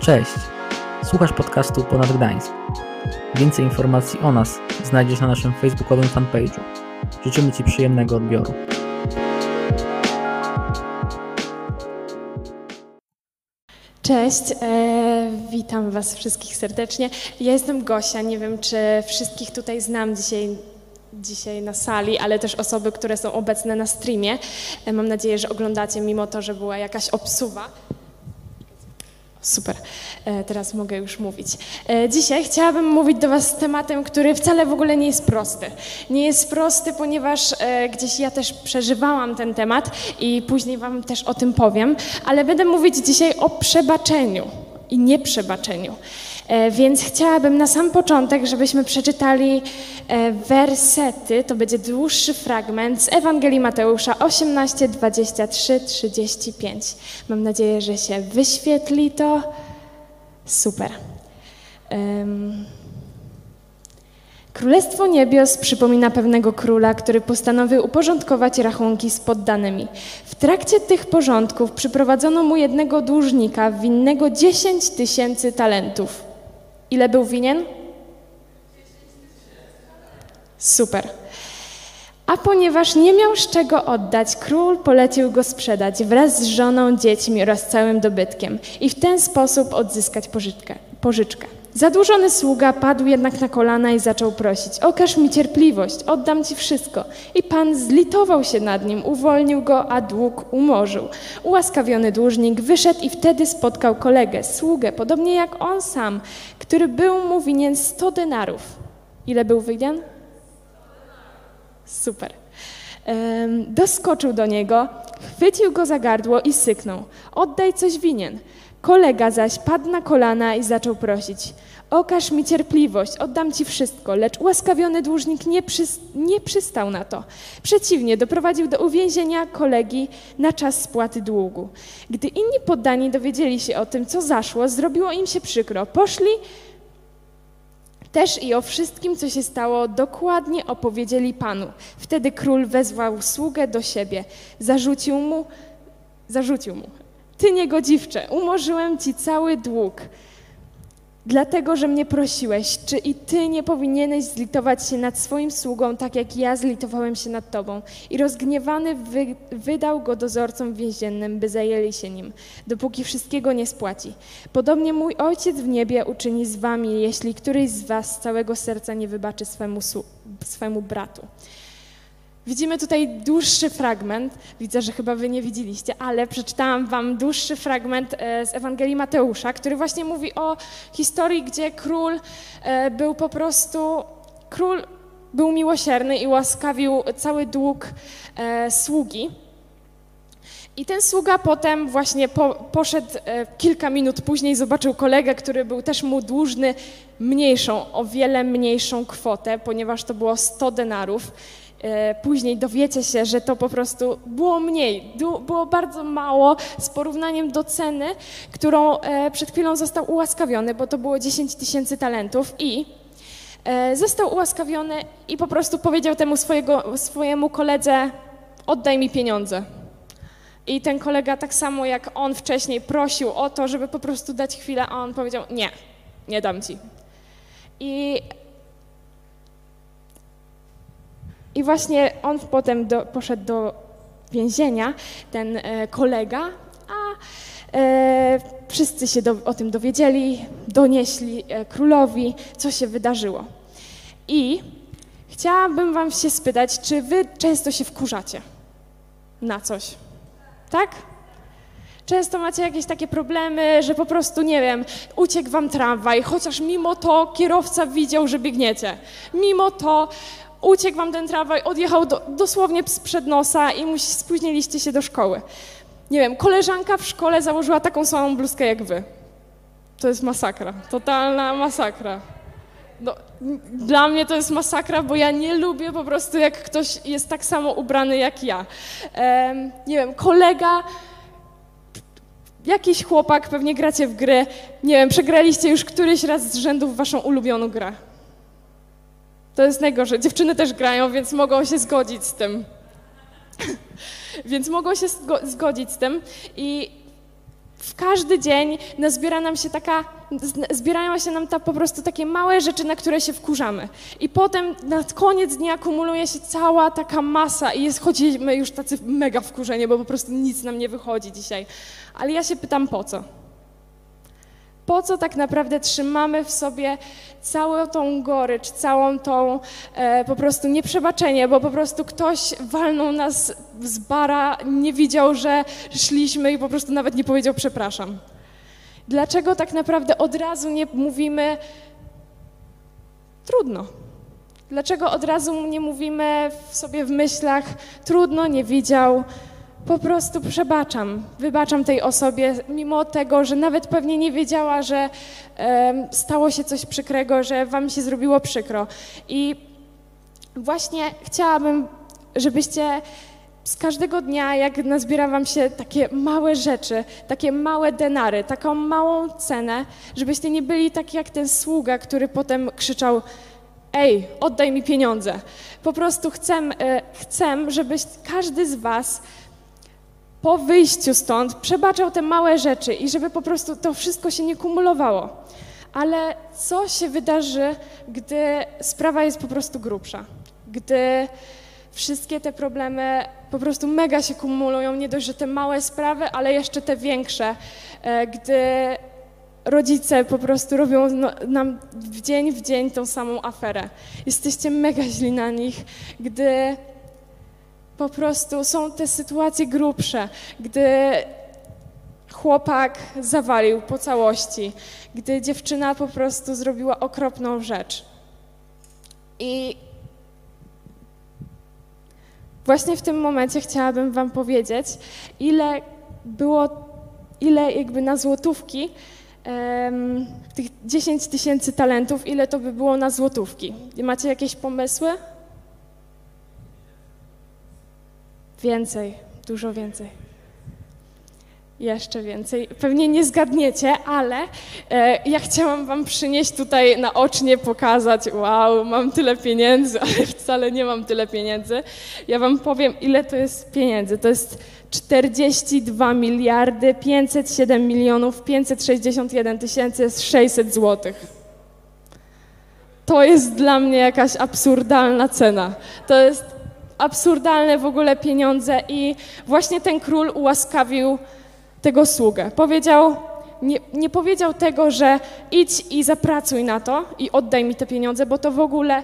Cześć! Słuchasz podcastu Ponad Gdańsk. Więcej informacji o nas znajdziesz na naszym facebookowym fanpage'u. Życzymy Ci przyjemnego odbioru. Cześć, e, witam Was wszystkich serdecznie. Ja jestem Gosia, nie wiem czy wszystkich tutaj znam dzisiaj, dzisiaj na sali, ale też osoby, które są obecne na streamie. E, mam nadzieję, że oglądacie mimo to, że była jakaś obsuwa. Super, e, teraz mogę już mówić. E, dzisiaj chciałabym mówić do Was z tematem, który wcale w ogóle nie jest prosty. Nie jest prosty, ponieważ gdzieś ja też przeżywałam ten temat i później Wam też o tym powiem, ale będę mówić dzisiaj o przebaczeniu i nieprzebaczeniu. E, więc chciałabym na sam początek, żebyśmy przeczytali e, wersety, to będzie dłuższy fragment z Ewangelii Mateusza 18, 23, 35. Mam nadzieję, że się wyświetli to. Super. Um. Królestwo Niebios przypomina pewnego króla, który postanowił uporządkować rachunki z poddanymi. W trakcie tych porządków przyprowadzono mu jednego dłużnika winnego 10 tysięcy talentów. Ile był winien? Super. A ponieważ nie miał z czego oddać, król polecił go sprzedać wraz z żoną, dziećmi oraz całym dobytkiem i w ten sposób odzyskać pożyczkę. pożyczkę. Zadłużony sługa padł jednak na kolana i zaczął prosić: Okaż mi cierpliwość, oddam ci wszystko. I pan zlitował się nad nim, uwolnił go, a dług umorzył. Ułaskawiony dłużnik wyszedł i wtedy spotkał kolegę, sługę, podobnie jak on sam, który był mu winien 100 denarów. Ile był winien? Super. doskoczył do niego, chwycił go za gardło i syknął: Oddaj coś winien. Kolega zaś padł na kolana i zaczął prosić: Okaż mi cierpliwość, oddam ci wszystko. Lecz ułaskawiony dłużnik nie, nie przystał na to. Przeciwnie, doprowadził do uwięzienia kolegi na czas spłaty długu. Gdy inni poddani dowiedzieli się o tym, co zaszło, zrobiło im się przykro. Poszli też i o wszystkim, co się stało, dokładnie opowiedzieli panu. Wtedy król wezwał sługę do siebie, zarzucił mu, zarzucił mu. Ty niegodziwcze, umorzyłem ci cały dług, dlatego że mnie prosiłeś. Czy i ty nie powinieneś zlitować się nad swoim sługą, tak jak ja zlitowałem się nad tobą? I rozgniewany wy, wydał go dozorcom więziennym, by zajęli się nim, dopóki wszystkiego nie spłaci. Podobnie mój ojciec w niebie uczyni z wami, jeśli któryś z was z całego serca nie wybaczy swemu, swemu bratu. Widzimy tutaj dłuższy fragment. Widzę, że chyba wy nie widzieliście, ale przeczytałam wam dłuższy fragment e, z Ewangelii Mateusza, który właśnie mówi o historii, gdzie król e, był po prostu król był miłosierny i łaskawił cały dług e, sługi. I ten sługa potem właśnie po, poszedł kilka minut później, zobaczył kolegę, który był też mu dłużny mniejszą, o wiele mniejszą kwotę, ponieważ to było 100 denarów. E, później dowiecie się, że to po prostu było mniej, było bardzo mało z porównaniem do ceny, którą e, przed chwilą został ułaskawiony, bo to było 10 tysięcy talentów i e, został ułaskawiony i po prostu powiedział temu swojego, swojemu koledze, oddaj mi pieniądze. I ten kolega tak samo jak on wcześniej prosił o to, żeby po prostu dać chwilę, a on powiedział, nie, nie dam ci. I I właśnie on potem do, poszedł do więzienia, ten e, kolega, a e, wszyscy się do, o tym dowiedzieli, donieśli e, królowi, co się wydarzyło. I chciałabym wam się spytać, czy wy często się wkurzacie na coś? Tak? Często macie jakieś takie problemy, że po prostu, nie wiem, uciekł wam tramwaj, chociaż mimo to kierowca widział, że biegniecie. Mimo to uciekł wam ten tramwaj, odjechał do, dosłownie sprzed nosa i musi, spóźniliście się do szkoły. Nie wiem, koleżanka w szkole założyła taką samą bluzkę jak wy. To jest masakra, totalna masakra. No, dla mnie to jest masakra, bo ja nie lubię po prostu, jak ktoś jest tak samo ubrany jak ja. Um, nie wiem, kolega, jakiś chłopak, pewnie gracie w gry, nie wiem, przegraliście już któryś raz z rzędu waszą ulubioną grę. To jest najgorsze. Dziewczyny też grają, więc mogą się zgodzić z tym. więc mogą się zgodzić z tym. I w każdy dzień nazbiera nam się taka, zbierają się nam ta, po prostu takie małe rzeczy, na które się wkurzamy. I potem na koniec dnia kumuluje się cała taka masa i jest, chodzimy już tacy mega wkurzeni, bo po prostu nic nam nie wychodzi dzisiaj. Ale ja się pytam, po co? Po co tak naprawdę trzymamy w sobie całą tą gorycz, całą tą e, po prostu nieprzebaczenie, bo po prostu ktoś walnął nas z bara, nie widział, że szliśmy i po prostu nawet nie powiedział przepraszam. Dlaczego tak naprawdę od razu nie mówimy trudno? Dlaczego od razu nie mówimy w sobie w myślach trudno, nie widział, po prostu przebaczam, wybaczam tej osobie, mimo tego, że nawet pewnie nie wiedziała, że e, stało się coś przykrego, że wam się zrobiło przykro. I właśnie chciałabym, żebyście z każdego dnia, jak nazbiera wam się takie małe rzeczy, takie małe denary, taką małą cenę, żebyście nie byli tak jak ten sługa, który potem krzyczał ej, oddaj mi pieniądze. Po prostu chcę, e, chcę żebyś każdy z was po wyjściu stąd przebaczał te małe rzeczy i żeby po prostu to wszystko się nie kumulowało. Ale co się wydarzy, gdy sprawa jest po prostu grubsza? Gdy wszystkie te problemy po prostu mega się kumulują, nie dość, że te małe sprawy, ale jeszcze te większe. E, gdy rodzice po prostu robią no, nam w dzień w dzień tą samą aferę. Jesteście mega źli na nich, gdy po prostu są te sytuacje grubsze, gdy chłopak zawalił po całości, gdy dziewczyna po prostu zrobiła okropną rzecz. I właśnie w tym momencie chciałabym Wam powiedzieć, ile było, ile jakby na złotówki, um, tych 10 tysięcy talentów, ile to by było na złotówki. Macie jakieś pomysły? Więcej, dużo więcej. Jeszcze więcej. Pewnie nie zgadniecie, ale e, ja chciałam Wam przynieść tutaj naocznie, pokazać, wow, mam tyle pieniędzy, ale wcale nie mam tyle pieniędzy. Ja Wam powiem, ile to jest pieniędzy. To jest 42 miliardy 507 milionów 561 tysięcy 600 złotych. To jest dla mnie jakaś absurdalna cena. To jest absurdalne w ogóle pieniądze i właśnie ten król ułaskawił tego sługę. Powiedział, nie, nie, powiedział tego, że idź i zapracuj na to i oddaj mi te pieniądze, bo to w ogóle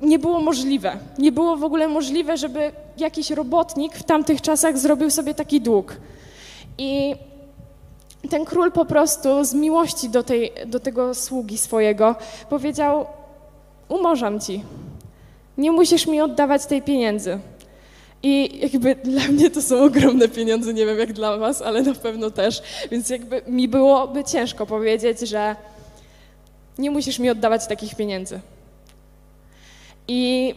nie było możliwe. Nie było w ogóle możliwe, żeby jakiś robotnik w tamtych czasach zrobił sobie taki dług. I ten król po prostu z miłości do, tej, do tego sługi swojego powiedział: Umorzam ci, nie musisz mi oddawać tej pieniędzy. I jakby dla mnie to są ogromne pieniądze, nie wiem jak dla was, ale na pewno też. Więc jakby mi byłoby ciężko powiedzieć, że nie musisz mi oddawać takich pieniędzy. I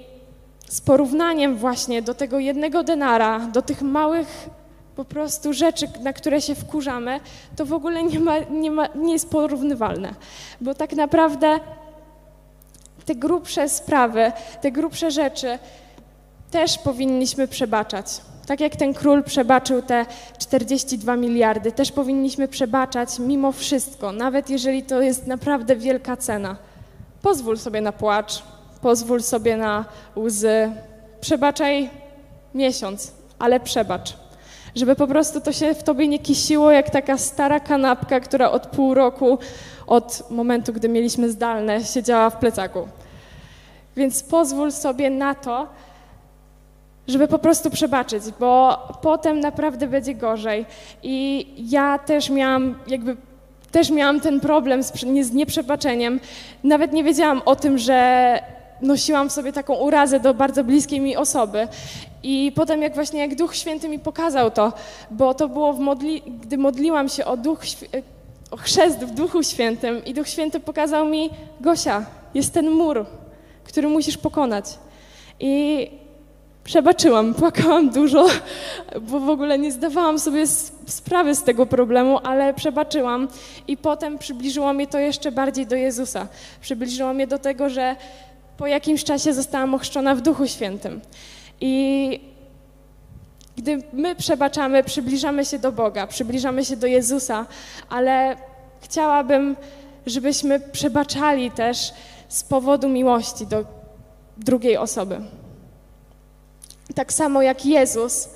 z porównaniem właśnie do tego jednego denara, do tych małych po prostu rzeczy, na które się wkurzamy, to w ogóle nie, ma, nie, ma, nie jest porównywalne. Bo tak naprawdę te grubsze sprawy, te grubsze rzeczy też powinniśmy przebaczać. Tak jak ten król przebaczył te 42 miliardy, też powinniśmy przebaczać mimo wszystko, nawet jeżeli to jest naprawdę wielka cena. Pozwól sobie na płacz, pozwól sobie na łzy, przebaczaj miesiąc, ale przebacz. Żeby po prostu to się w tobie nie kisiło jak taka stara kanapka, która od pół roku, od momentu, gdy mieliśmy zdalne, siedziała w plecaku. Więc pozwól sobie na to, żeby po prostu przebaczyć, bo potem naprawdę będzie gorzej. I ja też miałam jakby też miałam ten problem z, z nieprzebaczeniem. Nawet nie wiedziałam o tym, że nosiłam w sobie taką urazę do bardzo bliskiej mi osoby. I potem jak właśnie jak Duch Święty mi pokazał to, bo to było modli, gdy modliłam się o Duch o chrzest w Duchu Świętym i Duch Święty pokazał mi, Gosia, jest ten mur, który musisz pokonać. I przebaczyłam, płakałam dużo, bo w ogóle nie zdawałam sobie sprawy z tego problemu, ale przebaczyłam i potem przybliżyło mnie to jeszcze bardziej do Jezusa. Przybliżyło mnie do tego, że po jakimś czasie zostałam ochrzczona w Duchu Świętym. I Gdy my przebaczamy, przybliżamy się do Boga, przybliżamy się do Jezusa, ale chciałabym, żebyśmy przebaczali też z powodu miłości do drugiej osoby. Tak samo jak Jezus,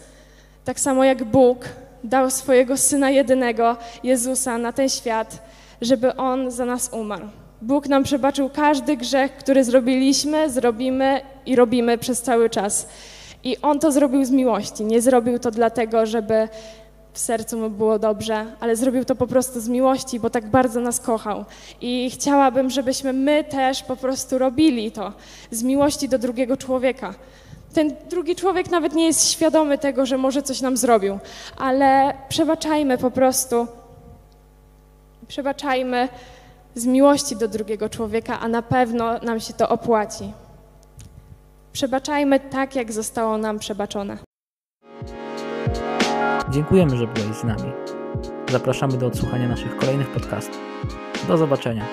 tak samo jak Bóg dał swojego Syna jedynego, Jezusa, na ten świat, żeby On za nas umarł. Bóg nam przebaczył każdy grzech, który zrobiliśmy, zrobimy i robimy przez cały czas. I On to zrobił z miłości. Nie zrobił to dlatego, żeby w sercu mu było dobrze, ale zrobił to po prostu z miłości, bo tak bardzo nas kochał. I chciałabym, żebyśmy my też po prostu robili to z miłości do drugiego człowieka. Ten drugi człowiek nawet nie jest świadomy tego, że może coś nam zrobił, ale przebaczajmy po prostu. Przebaczajmy z miłości do drugiego człowieka, a na pewno nam się to opłaci. Przebaczajmy tak, jak zostało nam przebaczone. Dziękujemy, że byłeś z nami. Zapraszamy do odsłuchania naszych kolejnych podcastów. Do zobaczenia.